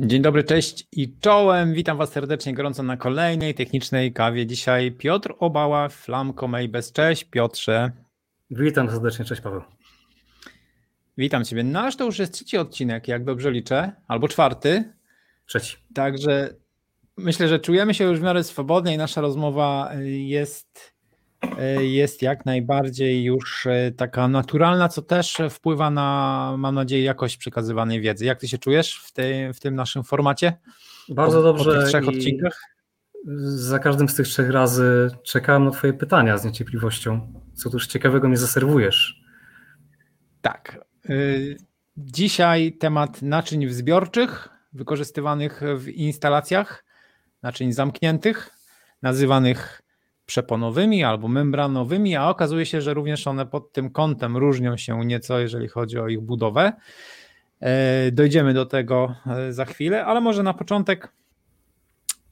Dzień dobry, cześć i czołem. Witam Was serdecznie gorąco na kolejnej technicznej kawie. Dzisiaj Piotr Obała, Flamco Maybes. Cześć Piotrze. Witam serdecznie, cześć Paweł. Witam Ciebie. Nasz to już jest trzeci odcinek, jak dobrze liczę, albo czwarty. Trzeci. Także myślę, że czujemy się już w miarę swobodnie i nasza rozmowa jest jest jak najbardziej już e, taka naturalna, co też wpływa na, mam nadzieję, jakość przekazywanej wiedzy. Jak ty się czujesz w, tej, w tym naszym formacie? Bardzo po, dobrze. Po tych trzech odcinkach? Za każdym z tych trzech razy czekałem na Twoje pytania z niecierpliwością. Co tuż ciekawego mi zaserwujesz? Tak. E, dzisiaj temat naczyń wzbiorczych wykorzystywanych w instalacjach, naczyń zamkniętych, nazywanych przeponowymi albo membranowymi, a okazuje się, że również one pod tym kątem różnią się nieco, jeżeli chodzi o ich budowę. E, dojdziemy do tego e, za chwilę, ale może na początek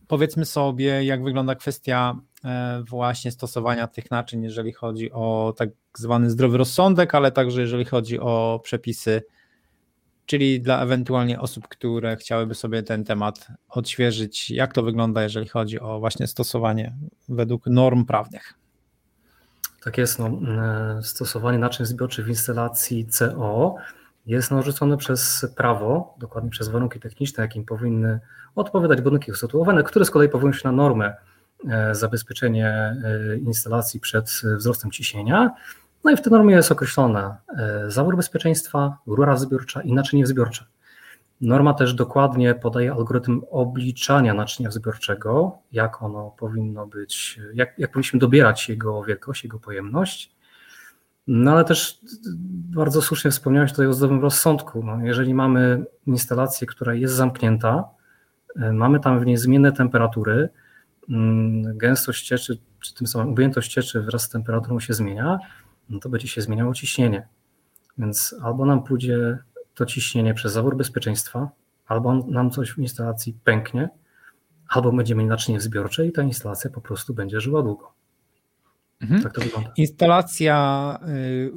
powiedzmy sobie, jak wygląda kwestia e, właśnie stosowania tych naczyń, jeżeli chodzi o tak zwany zdrowy rozsądek, ale także jeżeli chodzi o przepisy czyli dla ewentualnie osób, które chciałyby sobie ten temat odświeżyć, jak to wygląda, jeżeli chodzi o właśnie stosowanie według norm prawnych. Tak jest, no, e, stosowanie naczyń zbiorczych w instalacji CO jest narzucone przez prawo, dokładnie przez warunki techniczne, jakim powinny odpowiadać budynki usytuowane, które z kolei powołują się na normę e, zabezpieczenie e, instalacji przed wzrostem ciśnienia no i w tej normie jest określona e, zawór bezpieczeństwa, rura zbiorcza i naczynie wzbiorcze. Norma też dokładnie podaje algorytm obliczania naczynia wzbiorczego, jak ono powinno być, jak, jak powinniśmy dobierać jego wielkość, jego pojemność. No ale też bardzo słusznie wspomniałeś tutaj o zdrowym rozsądku. No, jeżeli mamy instalację, która jest zamknięta, e, mamy tam w niej zmienne temperatury, mm, gęstość cieczy, czy tym samym objętość cieczy wraz z temperaturą się zmienia, no to będzie się zmieniało ciśnienie. Więc albo nam pójdzie to ciśnienie przez zawór bezpieczeństwa, albo nam coś w instalacji pęknie, albo będziemy mieli naczynie zbiorcze i ta instalacja po prostu będzie żyła długo. Mhm. Tak to wygląda. Instalacja,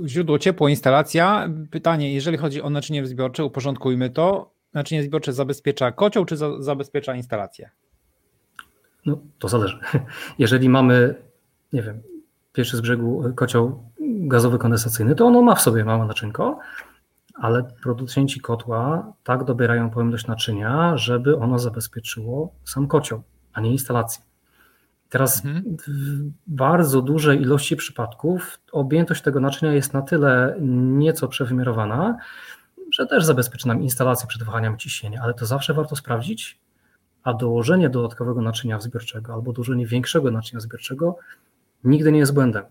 y, źródło ciepło, instalacja. Pytanie, jeżeli chodzi o naczynie zbiorcze, uporządkujmy to. Naczynie zbiorcze zabezpiecza kocioł, czy za, zabezpiecza instalację? No, to zależy. Jeżeli mamy, nie wiem, pierwszy z brzegu kocioł gazowy kondensacyjny, to ono ma w sobie małe naczynko, ale producenci kotła tak dobierają pojemność naczynia, żeby ono zabezpieczyło sam kocioł, a nie instalację. Teraz mhm. w bardzo dużej ilości przypadków objętość tego naczynia jest na tyle nieco przewymiarowana, że też zabezpieczy nam instalację przed wahaniem ciśnienia, ale to zawsze warto sprawdzić, a dołożenie dodatkowego naczynia zbiorczego albo dołożenie większego naczynia zbiorczego nigdy nie jest błędem.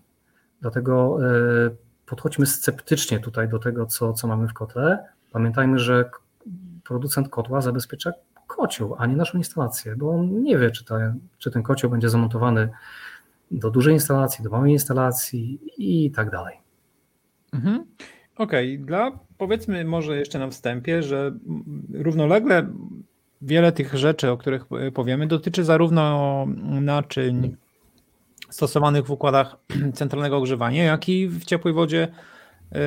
Dlatego e, podchodźmy sceptycznie tutaj do tego, co, co mamy w kotle. Pamiętajmy, że producent kotła zabezpiecza kocioł, a nie naszą instalację, bo on nie wie, czy, ta, czy ten kocioł będzie zamontowany do dużej instalacji, do małej instalacji i tak dalej. Mhm. Okej, okay. dla powiedzmy może jeszcze na wstępie, że równolegle wiele tych rzeczy, o których powiemy, dotyczy zarówno naczyń stosowanych w układach centralnego ogrzewania, jak i w ciepłej wodzie y,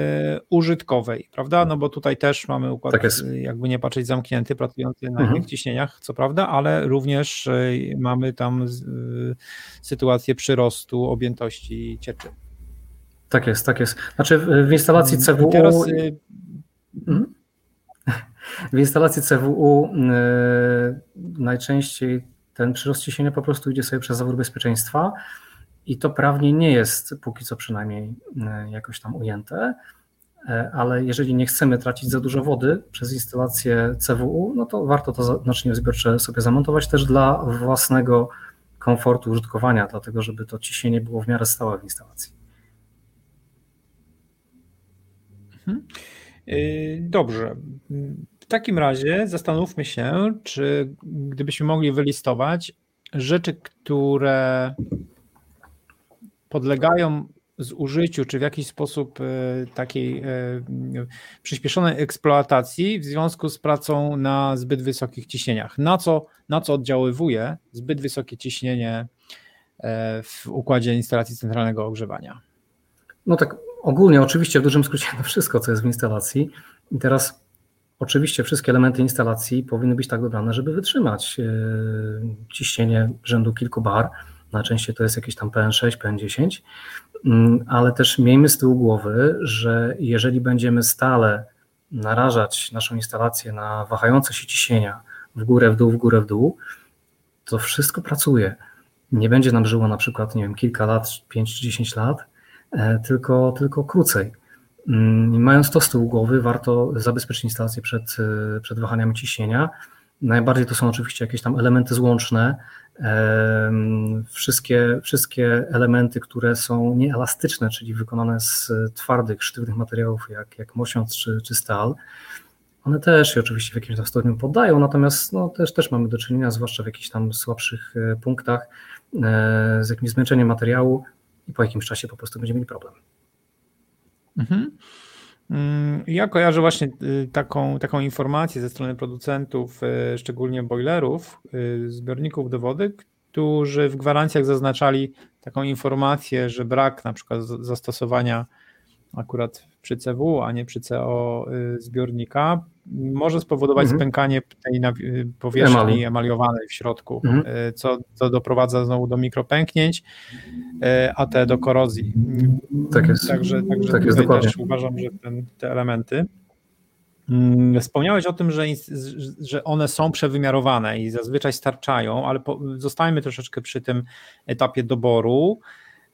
użytkowej, prawda? No bo tutaj też mamy układ, tak jakby nie patrzeć, zamknięty, pracujący na mhm. innych ciśnieniach, co prawda, ale również y, mamy tam sytuację przyrostu objętości cieczy. Tak jest, tak jest. Znaczy w instalacji mm, CWU... Teraz... Mhm. W instalacji CWU najczęściej ten przyrost ciśnienia po prostu idzie sobie przez zawór bezpieczeństwa, i to prawnie nie jest póki co przynajmniej e, jakoś tam ujęte, e, ale jeżeli nie chcemy tracić za dużo wody przez instalację CWU, no to warto to naczynie zbiorcze sobie zamontować też dla własnego komfortu użytkowania, dlatego żeby to ciśnienie było w miarę stałe w instalacji. Mhm. E, dobrze. W takim razie zastanówmy się, czy gdybyśmy mogli wylistować rzeczy, które podlegają zużyciu, czy w jakiś sposób e, takiej e, przyspieszonej eksploatacji w związku z pracą na zbyt wysokich ciśnieniach. Na co, na co oddziaływuje zbyt wysokie ciśnienie e, w układzie instalacji centralnego ogrzewania? No tak ogólnie, oczywiście w dużym skrócie na wszystko, co jest w instalacji. I teraz Oczywiście wszystkie elementy instalacji powinny być tak dobrane, żeby wytrzymać ciśnienie rzędu kilku bar. Najczęściej to jest jakieś tam PN6, PN10, mm, ale też miejmy z tyłu głowy, że jeżeli będziemy stale narażać naszą instalację na wahające się ciśnienia w górę, w dół, w górę, w dół, to wszystko pracuje. Nie będzie nam żyło na przykład, nie wiem, kilka lat, 5 czy 10 lat, e, tylko, tylko krócej. Mm, mając to z tyłu głowy, warto zabezpieczyć instalację przed, e, przed wahaniami ciśnienia. Najbardziej to są oczywiście jakieś tam elementy złączne, wszystkie, wszystkie elementy, które są nieelastyczne, czyli wykonane z twardych, sztywnych materiałów, jak, jak mosiąc czy, czy stal, one też się oczywiście w jakimś tam stopniu poddają, natomiast no, też, też mamy do czynienia, zwłaszcza w jakichś tam słabszych e, punktach, e, z jakimś zmęczeniem materiału i po jakimś czasie po prostu będziemy mieli problem. Mhm. Mm, ja kojarzę właśnie y, taką, taką informację ze strony producentów, y, szczególnie boilerów, y, zbiorników do wody, którzy w gwarancjach zaznaczali taką informację, że brak na przykład zastosowania akurat przy CW, a nie przy CO zbiornika, może spowodować mhm. spękanie tej powierzchni Emali. emaliowanej w środku, mhm. co, co doprowadza znowu do mikropęknięć, a te do korozji. Tak jest. Także, także tak jest dokładnie. też uważam, że ten, te elementy. Mm, wspomniałeś o tym, że, że one są przewymiarowane i zazwyczaj starczają, ale po, zostajemy troszeczkę przy tym etapie doboru.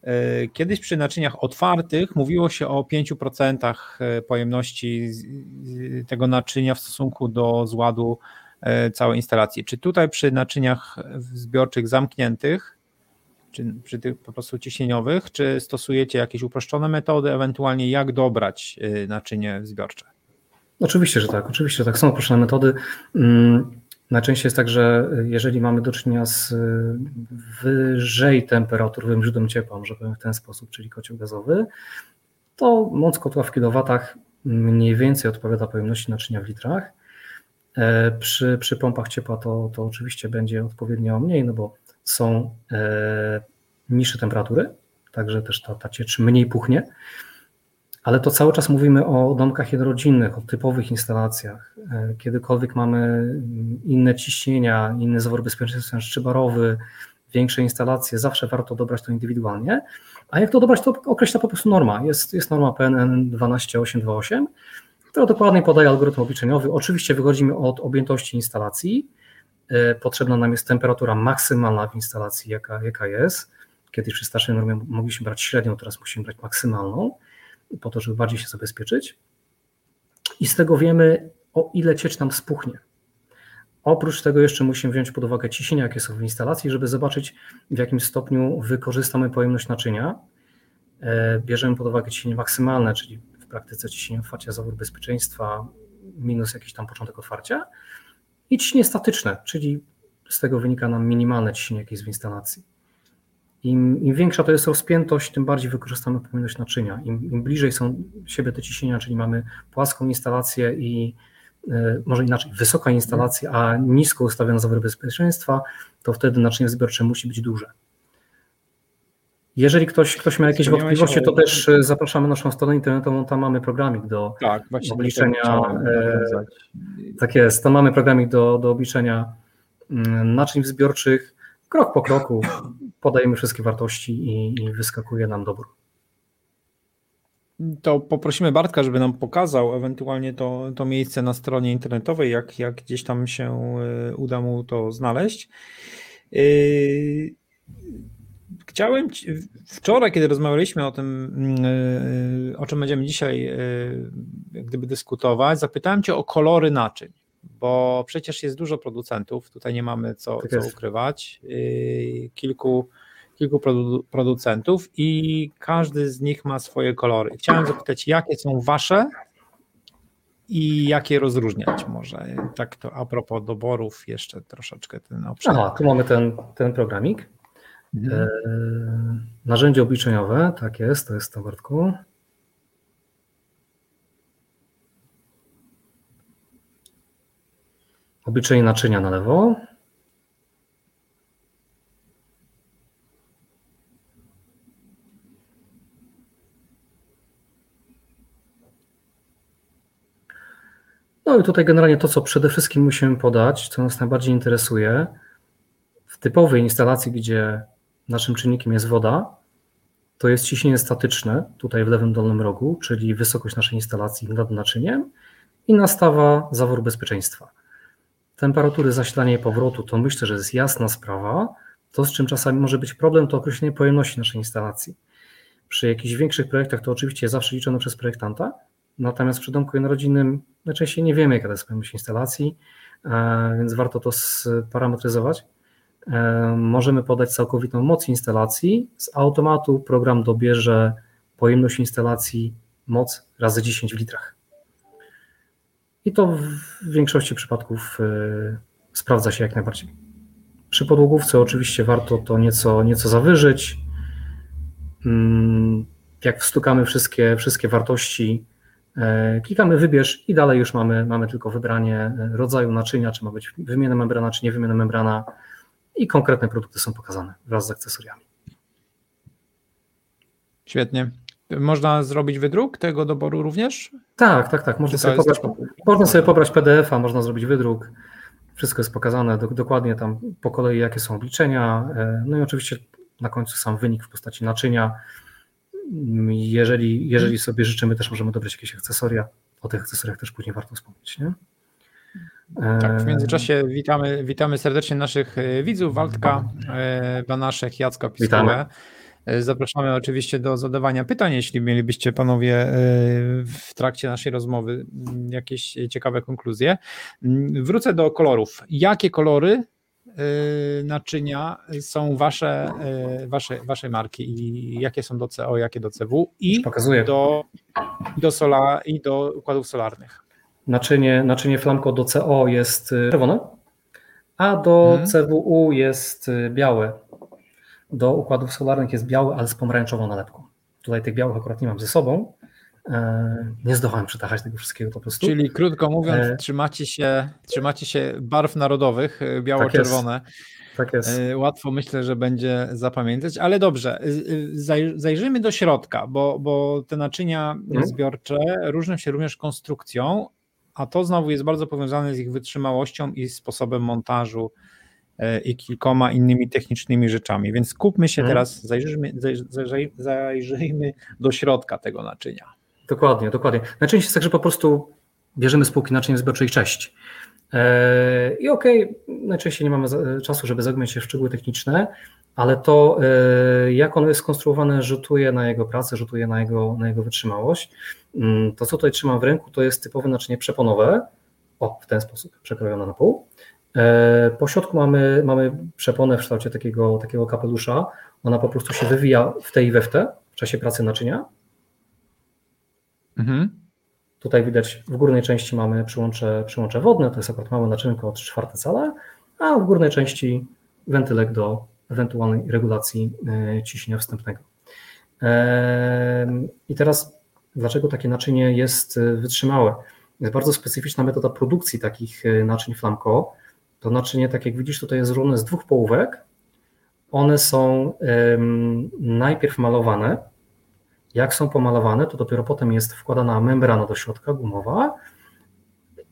E, kiedyś przy naczyniach otwartych mówiło się o 5% e, pojemności tego naczynia w stosunku do zładu e, całej instalacji. Czy tutaj przy naczyniach zbiorczych zamkniętych, czy przy tych po prostu ciśnieniowych, czy stosujecie jakieś uproszczone metody, ewentualnie jak dobrać naczynie zbiorcze? Oczywiście, że tak. Oczywiście, że tak. Są uproszczone metody. Mm, Najczęściej jest tak, że jeżeli mamy do czynienia z y, wyżej temperaturowym źródłem ciepła, może powiem w ten sposób, czyli kocioł gazowy, to moc kotła w kilowatach mniej więcej odpowiada pojemności naczynia w litrach. E, przy, przy pompach ciepła to, to oczywiście będzie odpowiednio mniej, no bo są e, niższe temperatury, także też ta, ta ciecz mniej puchnie ale to cały czas mówimy o domkach jednorodzinnych, o typowych instalacjach. E, kiedykolwiek mamy inne ciśnienia, inny zawór bezpieczeństwa szczybarowy, większe instalacje, zawsze warto dobrać to indywidualnie. A jak to dobrać, to określa po prostu norma. Jest, jest norma PNN 12828, która dokładnie podaje algorytm obliczeniowy. Oczywiście wychodzimy od objętości instalacji. E, potrzebna nam jest temperatura maksymalna w instalacji, jaka, jaka jest. Kiedyś przy starszej normie mogliśmy brać średnią, teraz musimy brać maksymalną po to, żeby bardziej się zabezpieczyć. I z tego wiemy, o ile ciecz nam spuchnie. Oprócz tego jeszcze musimy wziąć pod uwagę ciśnienia, jakie są w instalacji, żeby zobaczyć, w jakim stopniu wykorzystamy pojemność naczynia. E, bierzemy pod uwagę ciśnienie maksymalne, czyli w praktyce ciśnienie otwarcia zawór bezpieczeństwa minus jakiś tam początek otwarcia i ciśnienie statyczne, czyli z tego wynika nam minimalne ciśnienie, jakie jest w instalacji. Im, Im, większa to jest rozpiętość, tym bardziej wykorzystamy pojemność naczynia. Im, Im, bliżej są siebie te ciśnienia, czyli mamy płaską instalację i y, może inaczej, wysoka instalacja, a nisko ustawione zawór bezpieczeństwa, to wtedy naczynie zbiorcze musi być duże. Jeżeli ktoś, ktoś ma jakieś wątpliwości, to też e, zapraszamy naszą stronę internetową, tam mamy programik do tak, obliczenia. E, tak jest, tam mamy programik do, do obliczenia mm, naczyń zbiorczych krok po kroku podajemy wszystkie wartości i, i wyskakuje nam dobór. To poprosimy Bartka, żeby nam pokazał ewentualnie to, to miejsce na stronie internetowej, jak, jak gdzieś tam się e, uda mu to znaleźć. E, chciałem wczoraj, kiedy rozmawialiśmy o tym, e, o czym będziemy dzisiaj gdyby dyskutować, zapytałem Cię o kolory naczyń bo przecież jest dużo producentów, tutaj nie mamy co, tak co ukrywać, yy, kilku, kilku producentów i każdy z nich ma swoje kolory. Chciałem zapytać, jakie są wasze i jakie rozróżniać może? Tak to a propos doborów jeszcze troszeczkę ten obszar. Aha, tu mamy ten, ten programik. Mhm. E, narzędzie obliczeniowe, tak jest, to jest to Bartku. Obliczenie naczynia na lewo. No i tutaj generalnie to, co przede wszystkim musimy podać, co nas najbardziej interesuje, w typowej instalacji, gdzie naszym czynnikiem jest woda, to jest ciśnienie statyczne, tutaj w lewym dolnym rogu, czyli wysokość naszej instalacji nad naczyniem i nastawa zawór bezpieczeństwa. Temperatury zasilania i powrotu to myślę, że jest jasna sprawa. To, z czym czasami może być problem, to określenie pojemności naszej instalacji. Przy jakichś większych projektach to oczywiście jest zawsze liczone przez projektanta, natomiast przy domku jednorodzinnym najczęściej nie wiemy, jaka to jest pojemność instalacji, e, więc warto to sparametryzować. E, możemy podać całkowitą moc instalacji. Z automatu program dobierze pojemność instalacji moc razy 10 w litrach. I to w większości przypadków e, sprawdza się jak najbardziej. Przy podłogówce oczywiście warto to nieco, nieco zawyżyć. Mm, jak wstukamy wszystkie, wszystkie wartości, e, klikamy wybierz i dalej już mamy, mamy tylko wybranie rodzaju naczynia, czy ma być wymienna membrana, czy nie wymienna membrana i konkretne produkty są pokazane wraz z akcesoriami. Świetnie. Można zrobić wydruk tego doboru również? Tak, tak, tak. Można, sobie pobrać, można sobie pobrać PDF-a, można zrobić wydruk. Wszystko jest pokazane do, dokładnie tam po kolei, jakie są obliczenia. E, no i oczywiście na końcu sam wynik w postaci naczynia. Jeżeli, jeżeli sobie życzymy, też możemy dobrać jakieś akcesoria. O tych akcesoriach też później warto wspomnieć. Nie? Tak, w międzyczasie witamy, witamy serdecznie naszych e, widzów, Waldka, e, Banaszek, Jacka Piskułę. E, zapraszamy oczywiście do zadawania pytań, jeśli mielibyście panowie w trakcie naszej rozmowy jakieś ciekawe konkluzje. Wrócę do kolorów. Jakie kolory naczynia są wasze, wasze, waszej marki i jakie są do CO, jakie do CW i do, do, sola, i do układów solarnych? Naczynie, naczynie flamko do CO jest czerwone, a do mhm. CWU jest białe. Do układów solarnych jest biały, ale z pomarańczową nalepką. Tutaj tych białych akurat nie mam ze sobą. E, nie zdołałem przetachać tego wszystkiego po prostu. Czyli krótko mówiąc, e... trzymacie, się, trzymacie się barw narodowych, y, biało-czerwone. Tak jest. Tak jest. Łatwo myślę, że będzie zapamiętać, ale dobrze, zajrzyjmy do środka, bo, bo te naczynia mhm. zbiorcze różnią się również konstrukcją, a to znowu jest bardzo powiązane z ich wytrzymałością i sposobem montażu e, i kilkoma innymi technicznymi rzeczami. Więc skupmy się hmm. teraz, zajrzyjmy, zajrzyjmy, zajrzyjmy do środka tego naczynia. Dokładnie, dokładnie. Najczęściej jest tak, że po prostu bierzemy spółki naczyń zbiorczej części. E, I okej, okay, najczęściej nie mamy czasu, żeby zagłębiać się w szczegóły techniczne, ale to, e, jak ono jest skonstruowane, rzutuje na jego pracę, rzutuje na jego, na jego wytrzymałość. Mm, to, co tutaj trzymam w ręku, to jest typowe naczynie przeponowe. O, w ten sposób, przekrojone na pół. E, po środku mamy, mamy przeponę w kształcie takiego, takiego kapelusza. Ona po prostu się wywija w tej i we w te w czasie pracy naczynia. Mhm. Tutaj widać w górnej części mamy przyłącze, przyłącze wodne, to jest akurat małe naczynko o 3 czwarte cala, a w górnej części wentylek do ewentualnej regulacji e, ciśnienia wstępnego. I teraz, dlaczego takie naczynie jest e, wytrzymałe? Jest bardzo specyficzna metoda produkcji takich e, naczyń flamko. To naczynie, tak jak widzisz, tutaj jest złożone z dwóch połówek. One są najpierw malowane. Jak są pomalowane, to dopiero potem jest wkładana membrana do środka, gumowa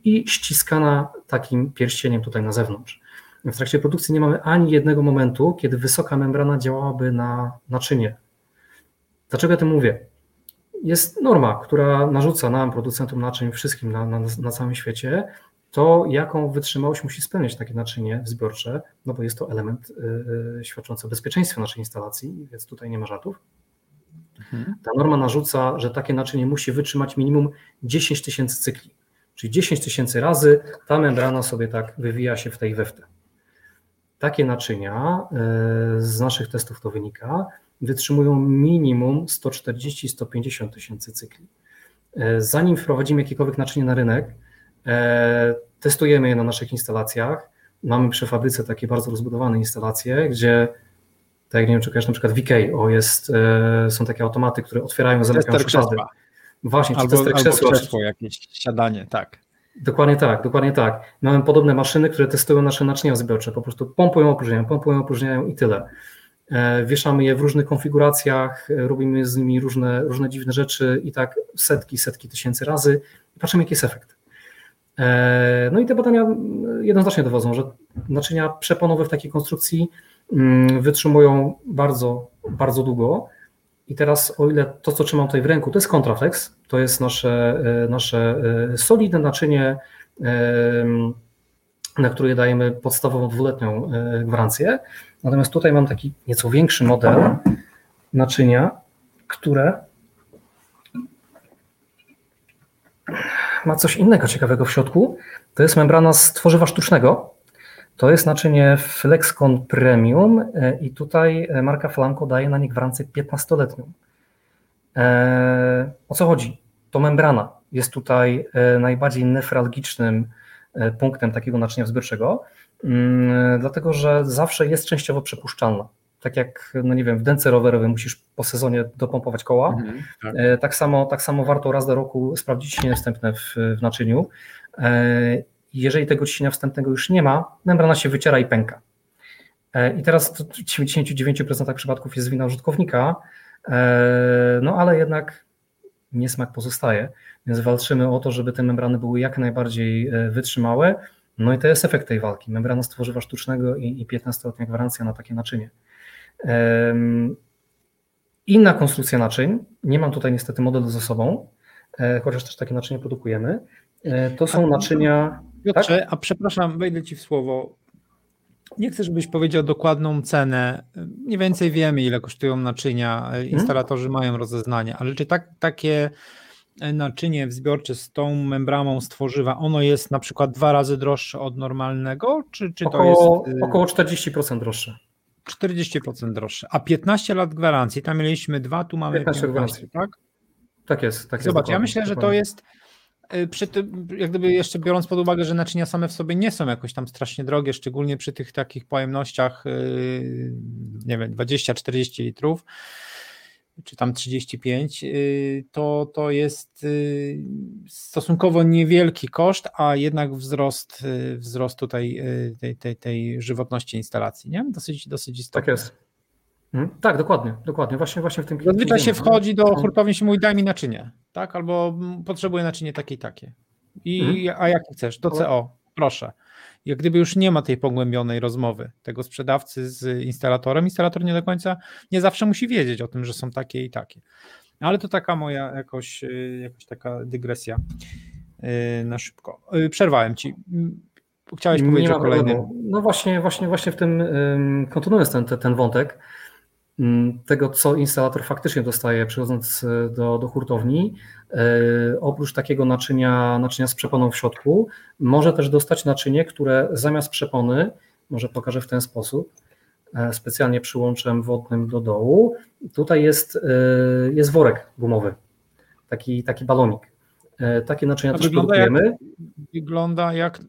i ściskana takim pierścieniem tutaj na zewnątrz w trakcie produkcji nie mamy ani jednego momentu, kiedy wysoka membrana działałaby na naczynie. Dlaczego ja tym mówię? Jest norma, która narzuca nam, producentom naczyń, wszystkim na, na, na całym świecie, to jaką wytrzymałość musi spełniać takie naczynie zbiorcze, no bo jest to element y, świadczący o bezpieczeństwie naszej instalacji, więc tutaj nie ma żartów. Mhm. Ta norma narzuca, że takie naczynie musi wytrzymać minimum 10 tysięcy cykli, czyli 10 tysięcy razy ta membrana sobie tak wywija się w tej we w te. Takie naczynia, e, z naszych testów to wynika, wytrzymują minimum 140-150 tysięcy cykli. Zanim wprowadzimy jakiekolwiek naczynie na rynek, testujemy je na naszych instalacjach. Mamy przy fabryce takie bardzo rozbudowane instalacje, gdzie tak jak nie wiem, czy kojarzysz na przykład VK, jest, są takie automaty, które otwierają, zamykają szuflady. Właśnie, albo, czy tester krzesła. Albo krzesło, jakieś siadanie, tak. Dokładnie tak, dokładnie tak. Mamy podobne maszyny, które testują nasze naczynia zbiorcze, po prostu pompują, opróżniają, pompują, opróżniają i tyle. E, wieszamy je w różnych konfiguracjach, e, robimy z nimi różne, różne dziwne rzeczy i tak setki, setki tysięcy razy i patrzymy, jaki jest efekt. No i te badania jednoznacznie dowodzą, że naczynia przeponowe w takiej konstrukcji mm, wytrzymują bardzo, bardzo długo. I teraz, o ile to, co trzymam tutaj w ręku, to jest Contraflex, to jest nasze, nasze solidne naczynie, na które dajemy podstawową dwuletnią gwarancję. Natomiast tutaj mam taki nieco większy model naczynia, które ma coś innego ciekawego w środku. To jest membrana z tworzywa sztucznego. To jest naczynie Flexcon Premium e, i tutaj e, marka Flanco daje na nie gwarancję 15-letnią. E, o co chodzi? To membrana jest tutaj najbardziej nefralgicznym punktem takiego naczynia wzbierczego, mm, dlatego że zawsze jest częściowo przepuszczalna tak jak, no nie wiem, w dęce rowerowej musisz po sezonie dopompować koła, mhm, tak. E, tak. samo, tak samo warto raz do roku sprawdzić ciśnienie wstępne w, w naczyniu. E, jeżeli tego ciśnienia wstępnego już nie ma, membrana się wyciera i pęka. E, I teraz w 99% przypadków jest wina użytkownika, no ale jednak niesmak pozostaje, więc walczymy o to, żeby te membrany były jak najbardziej wytrzymałe, no i to jest efekt tej walki. Membrana stworzywa sztucznego i, i 15-letnia gwarancja na takie naczynie. Inna konstrukcja naczyń, nie mam tutaj niestety modelu ze sobą, e, chociaż też takie naczynia produkujemy. E, to są naczynia. Piotrze, tak? a przepraszam, wejdę ci w słowo. Nie chcę, żebyś powiedział dokładną cenę. Mniej więcej wiemy, ile kosztują naczynia. Mhm. Instalatorzy hmm? mają rozeznanie, ale czy tak, takie naczynie wzbiorcze z tą membraną stworzywa, ono jest na przykład dwa razy droższe od normalnego, czy, czy około, to jest. Y, około 40% droższe. 40% droższe, a 15 lat gwarancji, tam mieliśmy dwa, tu mamy 15, 15 tak? Tak jest. Tak Zobacz, jest, ja myślę, że to jest y, przy tym, jak gdyby jeszcze biorąc pod uwagę, że naczynia same w sobie nie są jakoś tam strasznie drogie, szczególnie przy tych takich pojemnościach, y, nie wiem, 20-40 litrów, czy tam 35, y, to, to jest y, stosunkowo niewielki koszt, a jednak wzrost, y, wzrost tutaj tej, tej, tej żywotności instalacji, nie? Dosyć, dosyć istotny. Tak jest. Mhm. Tak, dokładnie, dokładnie. Właśnie, właśnie w tym Zazwyczaj się wchodzi do hurtowni i się mówi, daj mi naczynie, tak? Albo potrzebuję naczynie takie i takie. I, mhm. A jakie chcesz? Do CO, proszę jak gdyby już nie ma tej pogłębionej rozmowy tego sprzedawcy z instalatorem, instalator nie do końca, nie zawsze musi wiedzieć o tym, że są takie i takie. Ale to taka moja jakoś, y, jakoś taka dygresja y, na szybko. Y, przerwałem ci. Chciałeś powiedzieć o kolejnym. No właśnie, właśnie, właśnie w tym, kontynuując ten, ten wątek, Mm, tego, co instalator faktycznie dostaje przychodząc do, do hurtowni, oprócz takiego naczynia, naczynia z przeponą w środku, może też dostać naczynie, które zamiast przepony, może pokażę w ten sposób, e, specjalnie przyłączem wodnym do dołu, tutaj jest, jest worek gumowy, taki, taki balonik. Takie naczynia A też wygląda produkujemy. Jak, wygląda jak,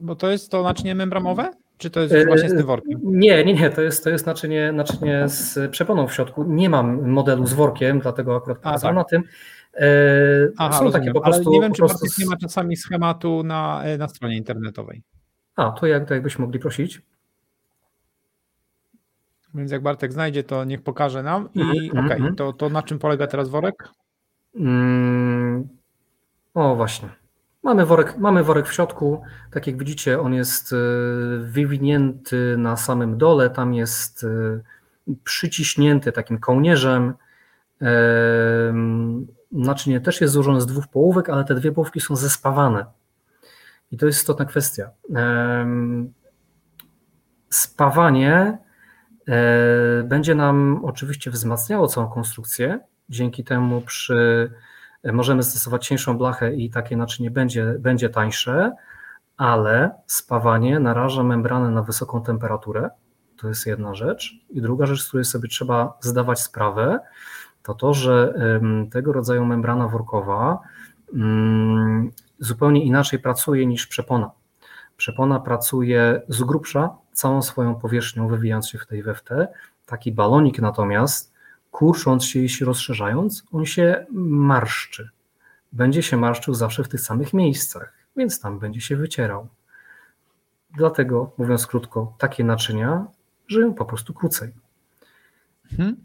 bo to jest to naczynie membramowe? Czy to jest właśnie z tym workiem? Nie, nie, nie, to jest, to jest naczynie, naczynie z przeponą w środku. Nie mam modelu z workiem, dlatego akurat pokazałem tak. na tym. E, Aha, są takie po prostu, Ale nie wiem, czy prostu... nie ma czasami schematu na, e, na stronie internetowej. A, to, jak, to jakbyśmy mogli prosić. Więc jak Bartek znajdzie, to niech pokaże nam. I mm, okej, okay, mm. to, to na czym polega teraz worek? Mm, o, właśnie. Mamy worek, mamy worek w środku, tak jak widzicie, on jest e, wywinięty na samym dole, tam jest e, przyciśnięty takim kołnierzem. E, naczynie też jest złożone z dwóch połówek, ale te dwie połówki są zespawane. I to jest istotna kwestia. Spawanie będzie nam oczywiście wzmacniało całą konstrukcję. Dzięki temu przy możemy stosować cieńszą blachę i takie naczynie będzie, będzie tańsze, ale spawanie naraża membranę na wysoką temperaturę. To jest jedna rzecz. I druga rzecz, z której sobie trzeba zdawać sprawę, to to, że tego rodzaju membrana workowa mm, zupełnie inaczej pracuje niż przepona. Przepona pracuje z grubsza, całą swoją powierzchnią wywijając się w tej we w te. Taki balonik natomiast kurcząc się i się rozszerzając, on się marszczy. Będzie się marszczył zawsze w tych samych miejscach, więc tam będzie się wycierał. Dlatego, mówiąc krótko, takie naczynia żyją po prostu krócej. Hmm.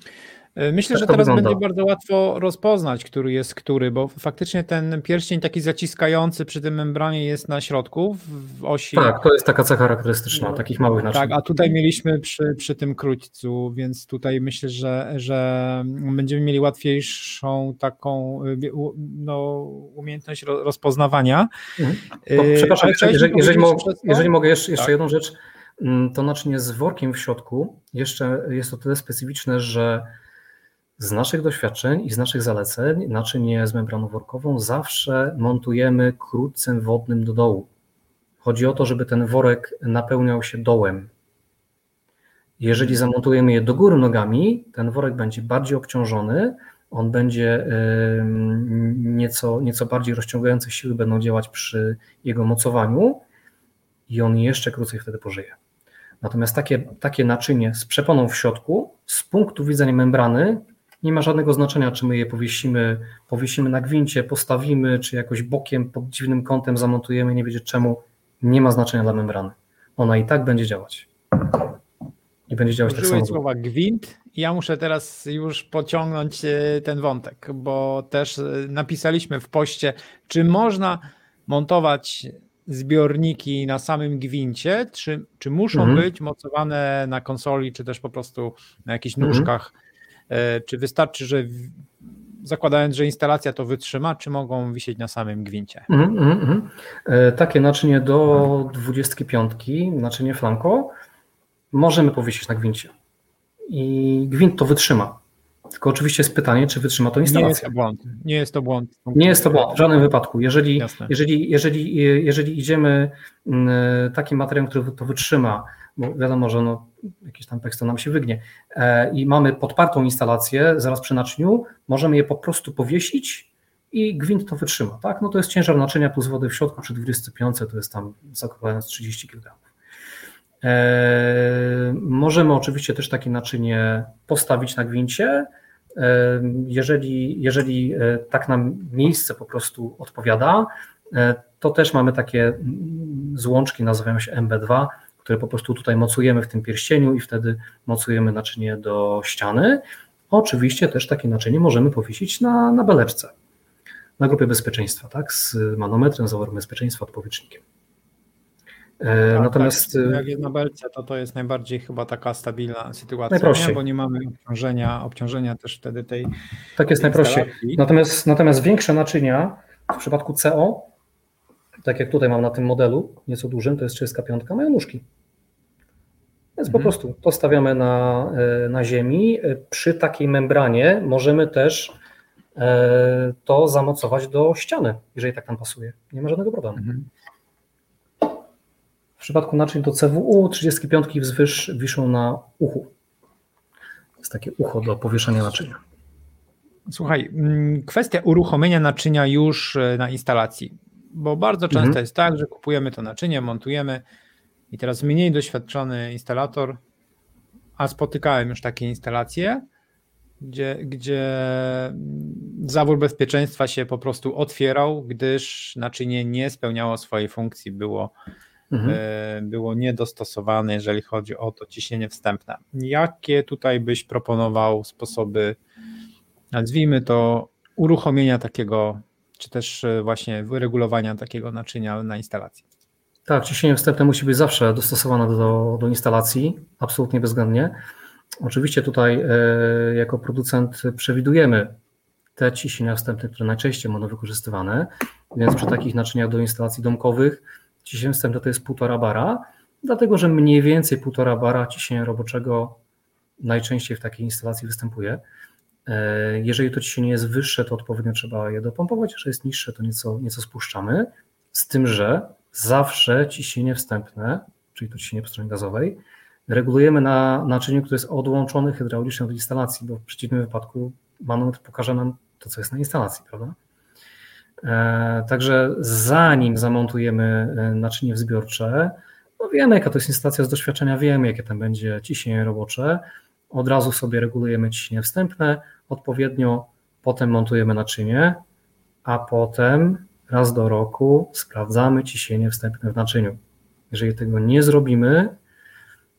E, myślę, tak że teraz wygląda. będzie bardzo łatwo rozpoznać, który jest który, bo faktycznie ten pierścień taki zaciskający przy tym membranie jest na środku w osi. Tak, to jest taka cecha charakterystyczna, takich małych naczyń. Tak, a tutaj mieliśmy przy, przy tym króćcu, więc tutaj myślę, że, że będziemy mieli łatwiejszą taką no, umiejętność rozpoznawania. Mhm. E, przepraszam, jeżeli, jeżeli, mo jeżeli, mogę jeszcze, jeszcze tak. jedną rzecz, mm, to naczynie z workiem w środku jeszcze jest to tyle specyficzne, że z naszych doświadczeń i z naszych zaleceń naczynie z membraną workową zawsze montujemy krótcem wodnym do dołu. Chodzi o to, żeby ten worek napełniał się dołem. Jeżeli zamontujemy je do góry nogami, ten worek będzie bardziej obciążony, on będzie nieco, nieco bardziej rozciągające siły będą działać przy jego mocowaniu i on jeszcze krócej wtedy pożyje. Natomiast takie, takie naczynie z przeponą w środku, z punktu widzenia membrany, nie ma żadnego znaczenia, czy my je powiesimy, powiesimy na gwincie, postawimy, czy jakoś bokiem pod dziwnym kątem zamontujemy, nie wiedzieć czemu, nie ma znaczenia dla membrany. Ona i tak będzie działać. I będzie działać Użyłeś tak samo. słowa gwint. Ja muszę teraz już pociągnąć e, ten wątek, bo też e, napisaliśmy w poście, czy można montować zbiorniki na samym gwincie, czy, czy muszą mhm. być mocowane na konsoli, czy też po prostu na jakichś mhm. nóżkach czy wystarczy, że zakładając, że instalacja to wytrzyma, czy mogą wisieć na samym gwincie? Mm, mm, mm. Takie naczynie do 25, naczynie flanko, możemy powiesić na gwincie. I gwint to wytrzyma. Tylko oczywiście jest pytanie, czy wytrzyma to instalacja. Nie jest to błąd. Nie jest to błąd. Nie jest to błąd w żadnym wypadku. Jeżeli, jeżeli, jeżeli, jeżeli idziemy mm, takim materiałem, który to wytrzyma, bo wiadomo, że no, jakiś tam tekst nam się wygnie e, i mamy podpartą instalację zaraz przy naczyniu, możemy je po prostu powiesić i gwint to wytrzyma, tak? No to jest ciężar naczynia plus wody w środku przy 25 to jest tam zakładając 30 kg. E, możemy oczywiście też takie naczynie postawić na gwincie, e, jeżeli, jeżeli e, tak nam miejsce po prostu odpowiada, e, to też mamy takie mm, złączki, nazywają się MB2, które po prostu tutaj mocujemy w tym pierścieniu i wtedy mocujemy naczynie do ściany. Oczywiście też takie naczynie możemy powiesić na, na na grupie bezpieczeństwa, tak, z manometrem, zaworem bezpieczeństwa, odpowietrznikiem. E, tak, Natomiast tak. jak jest na belce, to to jest najbardziej chyba taka stabilna sytuacja, nie? bo nie mamy obciążenia, obciążenia też wtedy tej. Tak jest najprościej. Natomiast, natomiast większe naczynia w przypadku CO, tak jak tutaj mam na tym modelu, nieco dużym, to jest 35, mają nóżki. Więc mhm. po prostu to stawiamy na, e, na ziemi. Przy takiej membranie możemy też to zamocować do ściany, jeżeli tak nam pasuje. Nie ma żadnego problemu. Mhm. W przypadku naczyń do CWU 35 wzwyż wiszą na uchu. Jest takie ucho do powieszenia naczynia. Słuchaj, mm, kwestia uruchomienia naczynia już na instalacji, bo bardzo często mhm. jest tak, że kupujemy to naczynie, montujemy, i teraz mniej doświadczony instalator, a spotykałem już takie instalacje, gdzie, gdzie zawór bezpieczeństwa się po prostu otwierał, gdyż naczynie nie spełniało swojej funkcji, było, mhm. E, było niedostosowane, jeżeli chodzi o to ciśnienie wstępne. Jakie tutaj byś proponował sposoby, nazwijmy to, uruchomienia takiego, czy też e, właśnie wyregulowania takiego naczynia na instalacji? Tak, ciśnienie wstępne musi być zawsze dostosowane do, do instalacji, absolutnie bezwzględnie. Oczywiście tutaj e, jako producent przewidujemy te ciśnienia wstępne, które najczęściej będą wykorzystywane, więc przy takich naczyniach do instalacji domkowych ciśnienie wstępne to jest 1,5 bara, dlatego że mniej więcej 1,5 bara ciśnienia roboczego najczęściej w takiej instalacji występuje. E, jeżeli to ciśnienie jest wyższe, to odpowiednio trzeba je dopompować, jeżeli jest niższe, to nieco, nieco spuszczamy, z tym, że zawsze ciśnienie wstępne, czyli to ciśnienie po stronie gazowej, regulujemy na naczyniu, które jest odłączone hydraulicznie od instalacji, bo w przeciwnym wypadku manometr pokaże nam to, co jest na instalacji, prawda? E, także zanim zamontujemy e, naczynie wzbiorcze, no wiemy, jaka to jest instalacja z doświadczenia, wiemy, jakie tam będzie ciśnienie robocze. Od razu sobie regulujemy ciśnienie wstępne, odpowiednio potem montujemy naczynie, a potem raz do roku sprawdzamy ciśnienie wstępne w naczyniu. Jeżeli tego nie zrobimy,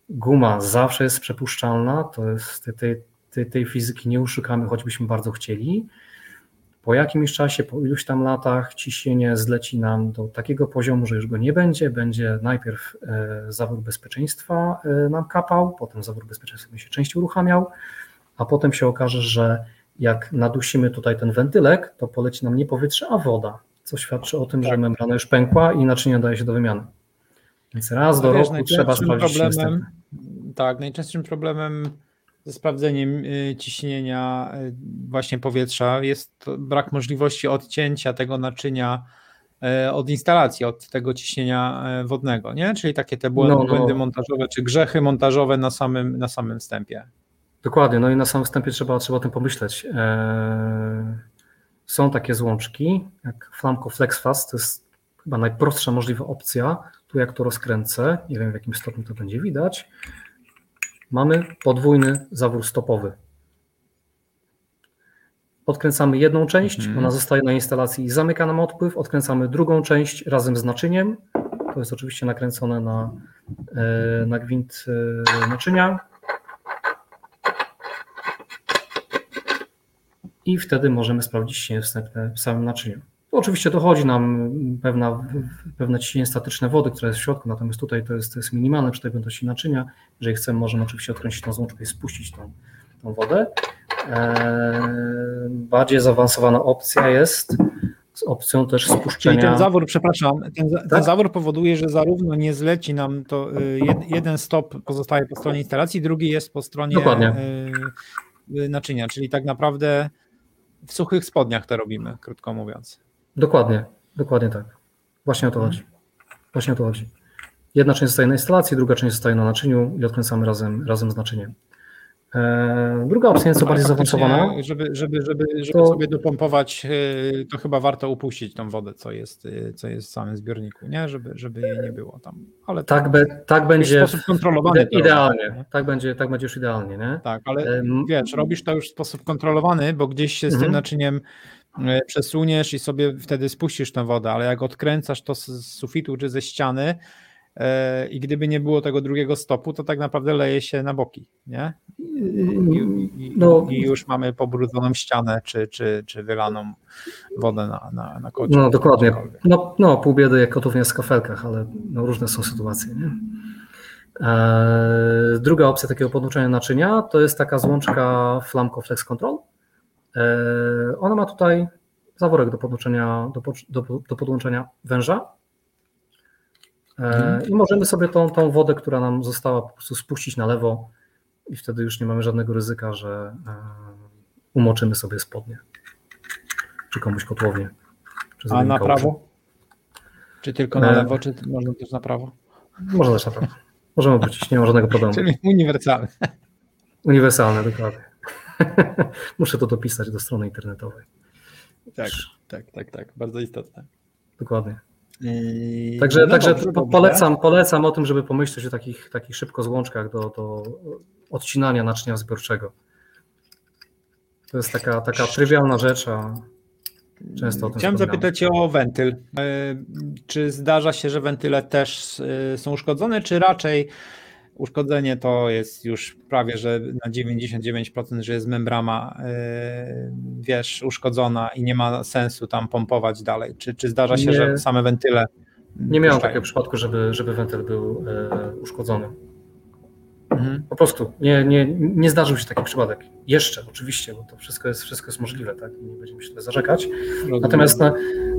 guma zawsze jest przepuszczalna, to jest tej, tej, tej fizyki nie uszukamy, choćbyśmy bardzo chcieli. Po jakimś czasie, po iluś tam latach ciśnienie zleci nam do takiego poziomu, że już go nie będzie. Będzie najpierw e, zawór bezpieczeństwa e, nam kapał, potem zawór bezpieczeństwa będzie się częściej uruchamiał, a potem się okaże, że jak nadusimy tutaj ten wentylek, to poleci nam nie powietrze, a woda, co świadczy o tym, tak. że membrana już pękła i naczynie daje się do wymiany. Więc raz do wiesz, roku trzeba sprawdzić problemem, Tak, najczęstszym problemem ze sprawdzeniem y, ciśnienia y, właśnie powietrza jest brak możliwości odcięcia tego naczynia y, od instalacji, od tego ciśnienia wodnego, nie? Czyli takie te błędy, no, no. błędy montażowe czy grzechy montażowe na samym, na samym wstępie. Dokładnie, no i na samym wstępie trzeba, trzeba o tym pomyśleć. Eee, są takie złączki, jak Flamco FlexFast, to jest chyba najprostsza możliwa opcja. Tu jak to rozkręcę, nie wiem w jakim stopniu to będzie widać, mamy podwójny zawór stopowy. Odkręcamy jedną część, mhm. ona zostaje na instalacji i zamyka nam odpływ. Odkręcamy drugą część razem z naczyniem. To jest oczywiście nakręcone na, e, na gwint e, naczynia. I wtedy możemy sprawdzić ciśnienie wstępne w samym naczyniu. Oczywiście dochodzi nam pewna, pewne ciśnienie statyczne wody, które jest w środku, natomiast tutaj to jest, to jest minimalne przy tej objętości naczynia. Jeżeli chcemy, możemy oczywiście odkręcić tą złączkę i spuścić tą, tą wodę. Eee, bardziej zaawansowana opcja jest z opcją też spuszczenia. Czyli ten zawór, przepraszam, ten, tak? ten zawór powoduje, że zarówno nie zleci nam to y, jeden stop pozostaje po stronie instalacji, drugi jest po stronie Dokładnie. Y, naczynia, czyli tak naprawdę w suchych spodniach to robimy, krótko mówiąc. Dokładnie, dokładnie tak. Właśnie o to chodzi. Właśnie o to chodzi. Jedna część zostaje na instalacji, druga część zostaje na naczyniu i odkręcamy razem, razem z naczyniem. E, druga opcja jest bardziej zaawansowana. Żeby, żeby, żeby, żeby to... sobie dopompować, e, to chyba warto upuścić tą wodę, co jest, e, co jest w samym zbiorniku, nie? Żeby, żeby jej nie było tam. Ale tak, be, tak będzie. W sposób kontrolowany. Idealnie. Robię, tak, będzie, tak będzie już idealnie, nie? Tak, ale wiesz, robisz to już w sposób kontrolowany, bo gdzieś się z tym mhm. naczyniem przesuniesz i sobie wtedy spuścisz tę wodę, ale jak odkręcasz to z sufitu czy ze ściany, i gdyby nie było tego drugiego stopu, to tak naprawdę leje się na boki, nie? I, i, no, i już mamy pobrudzoną ścianę, czy, czy, czy wylaną wodę na, na, na kocie. No dokładnie. No, no pół biedy jak kotównia w kafelkach, ale no, różne są sytuacje, nie? E, druga opcja takiego podłączenia naczynia to jest taka złączka Flamco Flex Control. E, ona ma tutaj zaworek do podłączenia, do, do, do podłączenia węża Mhm. I możemy sobie tą, tą wodę, która nam została, po prostu spuścić na lewo i wtedy już nie mamy żadnego ryzyka, że e, umoczymy sobie spodnie, czy komuś kotłownię. Czy A na prawo? Czy tylko na e, lewo, czy można też na prawo? Można też na prawo. Możemy wrócić, nie ma żadnego problemu. Czyli uniwersalne. Uniwersalne, dokładnie. Muszę to dopisać do strony internetowej. Tak, tak, tak, tak. Bardzo istotne. Dokładnie. Yy, także, no także dobrze, polecam, polecam o tym, żeby pomyśleć o takich, takich szybko złączkach do, do odcinania naczynia zbiorczego. To jest taka, taka trywialna rzecz, a często o tym Chciałem zapytać Cię o wentyl. Yy, czy zdarza się, że wentyle też yy, są uszkodzone, czy raczej uszkodzenie to jest już prawie, że na 99%, że jest membrana, yy, wiesz, uszkodzona i nie ma sensu tam pompować dalej. Czy, czy zdarza się, nie, że same wentyle. Nie miałem takiego przypadku, żeby, żeby wentyl był yy, uszkodzony. Mhm. Po prostu nie, nie, nie zdarzył się taki przypadek. Jeszcze oczywiście, bo to wszystko jest, wszystko jest możliwe, tak? Nie będziemy się tutaj zarzekać. Rozumiem. Natomiast na,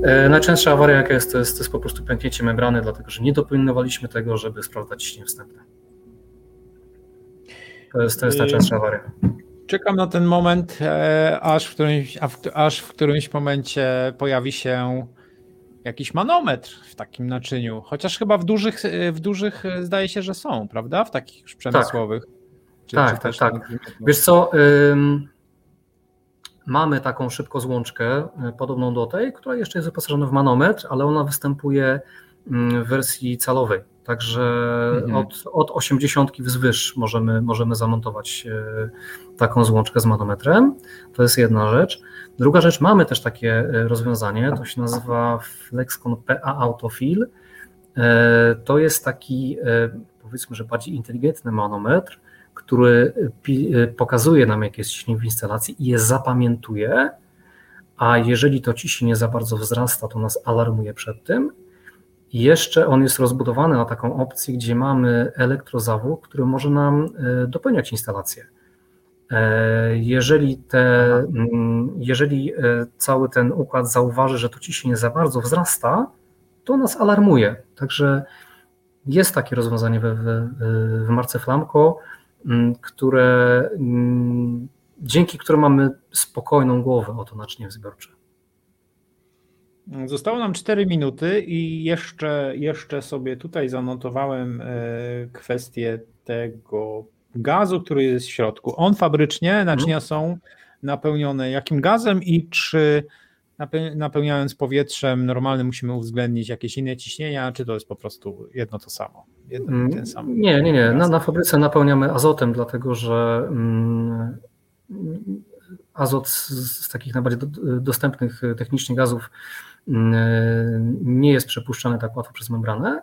e, najczęstsza awaria, jaka jest to, jest, to jest po prostu pęknięcie membrany, dlatego że nie dopilnowaliśmy tego, żeby sprawdzać ciśnienie wstępne. To jest, to jest ta częstsza awaria. Czekam na ten moment, e, aż w, którymś, aż w którymś momencie pojawi się jakiś manometr w takim naczyniu. Chociaż chyba w dużych, w dużych zdaje się, że są, prawda? W takich już przemysłowych. Tak, czy, tak, czy tak. tak. Wiesz co, ym, mamy taką szybko złączkę, podobną do tej, która jeszcze jest wyposażona w manometr, ale ona występuje w wersji calowej. Także mhm. od, od 80 wzwyż możemy, możemy zamontować e, taką złączkę z manometrem. To jest jedna rzecz. Druga rzecz, mamy też takie e, rozwiązanie, to się nazywa Flexcon PA Autofill. E, to jest taki, powiedzmy, że bardziej inteligentny manometr, który pokazuje nam, jakie jest ciśnienie w instalacji i je zapamiętuje, a jeżeli to ciśnienie za bardzo wzrasta, to nas alarmuje przed tym. Jeszcze on jest rozbudowany na taką opcję, gdzie mamy elektrozawód, który może nam dopełniać instalację. E, jeżeli, te, mm, jeżeli e, cały ten układ zauważy, że to ciśnienie za bardzo wzrasta, to nas alarmuje. Także jest takie rozwiązanie w, w, w marce Flamco, mm, które, mm, dzięki któremu mamy spokojną głowę o to naczynie zbiorcze. Zostało nam 4 minuty i jeszcze, jeszcze sobie tutaj zanotowałem e, kwestię tego gazu, który jest w środku. On fabrycznie, naczynia są napełnione jakim gazem i czy napełniając powietrzem normalnym musimy uwzględnić jakieś inne ciśnienia, czy to jest po prostu jedno to samo? Mm, ten sam nie, nie, nie. Na, na fabryce napełniamy azotem, dlatego że mm, azot z, z, takich najbardziej do, dostępnych technicznie gazów mm, nie jest przepuszczany tak łatwo przez membranę.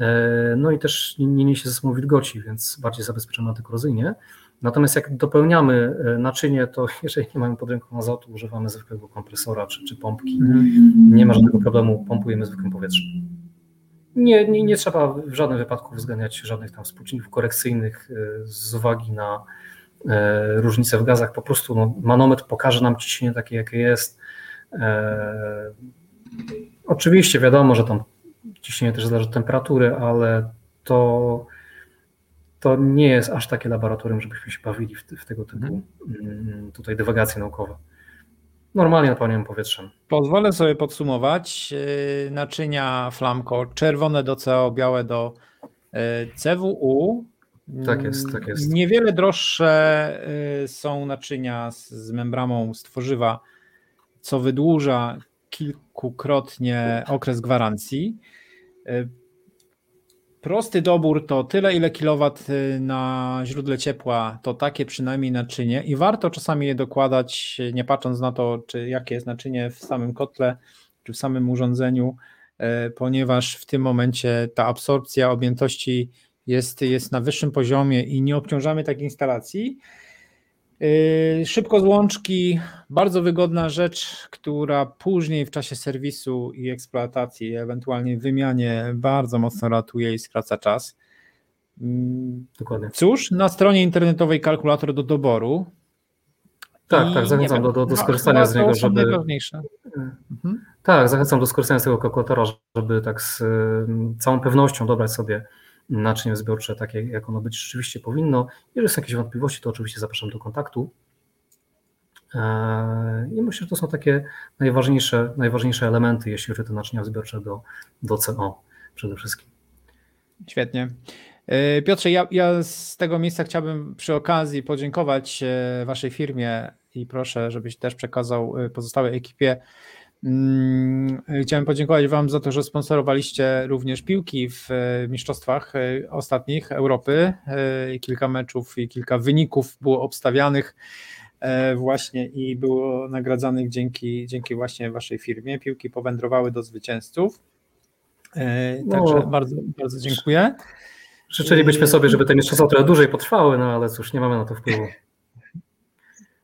E, no i też nie niesie ze sobą wilgoci, więc bardziej zabezpieczamy antykorozyjnie. Natomiast jak dopełniamy e, naczynie, to jeżeli nie mamy pod ręką azotu, używamy zwykłego kompresora czy, czy pompki. Mhm. Nie ma żadnego problemu, pompujemy zwykłym powietrzem. Nie, nie, nie trzeba w żadnym wypadku uwzględniać żadnych tam współczynników korekcyjnych z uwagi na różnice w gazach. Po prostu no, manometr pokaże nam ciśnienie takie, jakie jest. Oczywiście wiadomo, że tam ciśnienie też zależy od temperatury, ale to, to nie jest aż takie laboratorium, żebyśmy się bawili w, w tego typu mm, tutaj dywagacje naukowe. Normalnie napełniamy powietrzem. Pozwolę sobie podsumować. Yy, naczynia Flamco czerwone do CO, białe do yy, CWU. Tak jest, tak jest. Niewiele droższe yy, są naczynia z, z membramą z tworzywa, co wydłuża kilkukrotnie okres gwarancji. E, prosty dobór to tyle, ile kilowat e, na źródle ciepła, to takie przynajmniej naczynie i warto czasami je dokładać, nie patrząc na to, czy jakie jest naczynie w samym kotle, czy w samym urządzeniu, ponieważ w tym momencie ta absorpcja objętości jest, jest na wyższym poziomie i nie obciążamy takiej instalacji. Yy, szybko z łączki, bardzo wygodna rzecz, która później w czasie serwisu i eksploatacji, ewentualnie wymianie, bardzo mocno ratuje i skraca czas. Mm, Dokładnie. Cóż, na stronie internetowej kalkulator do doboru. Tak, I tak, zachęcam do, do, do skorzystania z niego, żeby. Najważniejsze. Mhm. Tak, zachęcam do skorzystania z tego kalkulatora, żeby tak z całą pewnością dobrać sobie naczynie zbiorcze takie, jak ono być rzeczywiście powinno. Jeżeli są jakieś wątpliwości, to oczywiście zapraszam do kontaktu. Eee, I myślę, że to są takie najważniejsze, najważniejsze elementy, jeśli chodzi o te naczynia zbiorcze do, do CO przede wszystkim. Świetnie. Eee, Piotrze, ja, ja, z tego miejsca chciałbym przy okazji podziękować e, Waszej firmie i proszę, żebyś też przekazał e, pozostałej ekipie chciałem podziękować Wam za to, że sponsorowaliście również piłki w e, mistrzostwach e, ostatnich Europy. E, kilka meczów i kilka wyników było obstawianych właśnie i było nagradzanych dzięki, dzięki właśnie Waszej firmie. Piłki powędrowały do zwycięzców. Także no, bardzo, bardzo dziękuję. Życzylibyśmy sobie, żeby te mistrzostwa trochę dłużej potrwały, no ale cóż, nie mamy na to wpływu.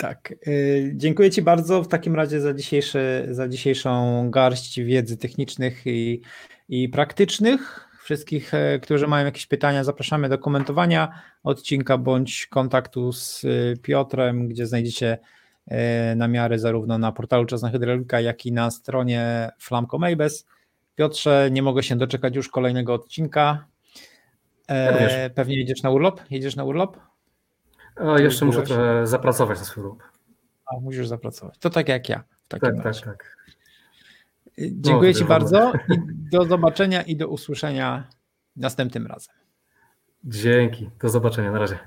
Tak. Y, dziękuję Ci bardzo w takim razie za, dzisiejszy, za dzisiejszą garść wiedzy technicznych i, i praktycznych. Wszystkich, e, którzy mają jakieś pytania, zapraszamy do komentowania odcinka bądź kontaktu z y, Piotrem, gdzie znajdziecie e, namiary zarówno na portalu Czasna Hydraulika, jak i na stronie Flamco Maybes. Piotrze, nie mogę się doczekać już kolejnego odcinka. E, pewnie jedziesz na urlop? Jedziesz na urlop? A jeszcze muszę trochę zapracować na swój lub. A, musisz zapracować. To tak jak ja. W takim tak, razie. tak, tak. Dziękuję no, Ci bardzo i do zobaczenia i do usłyszenia następnym razem. Dzięki. Do zobaczenia. Na razie.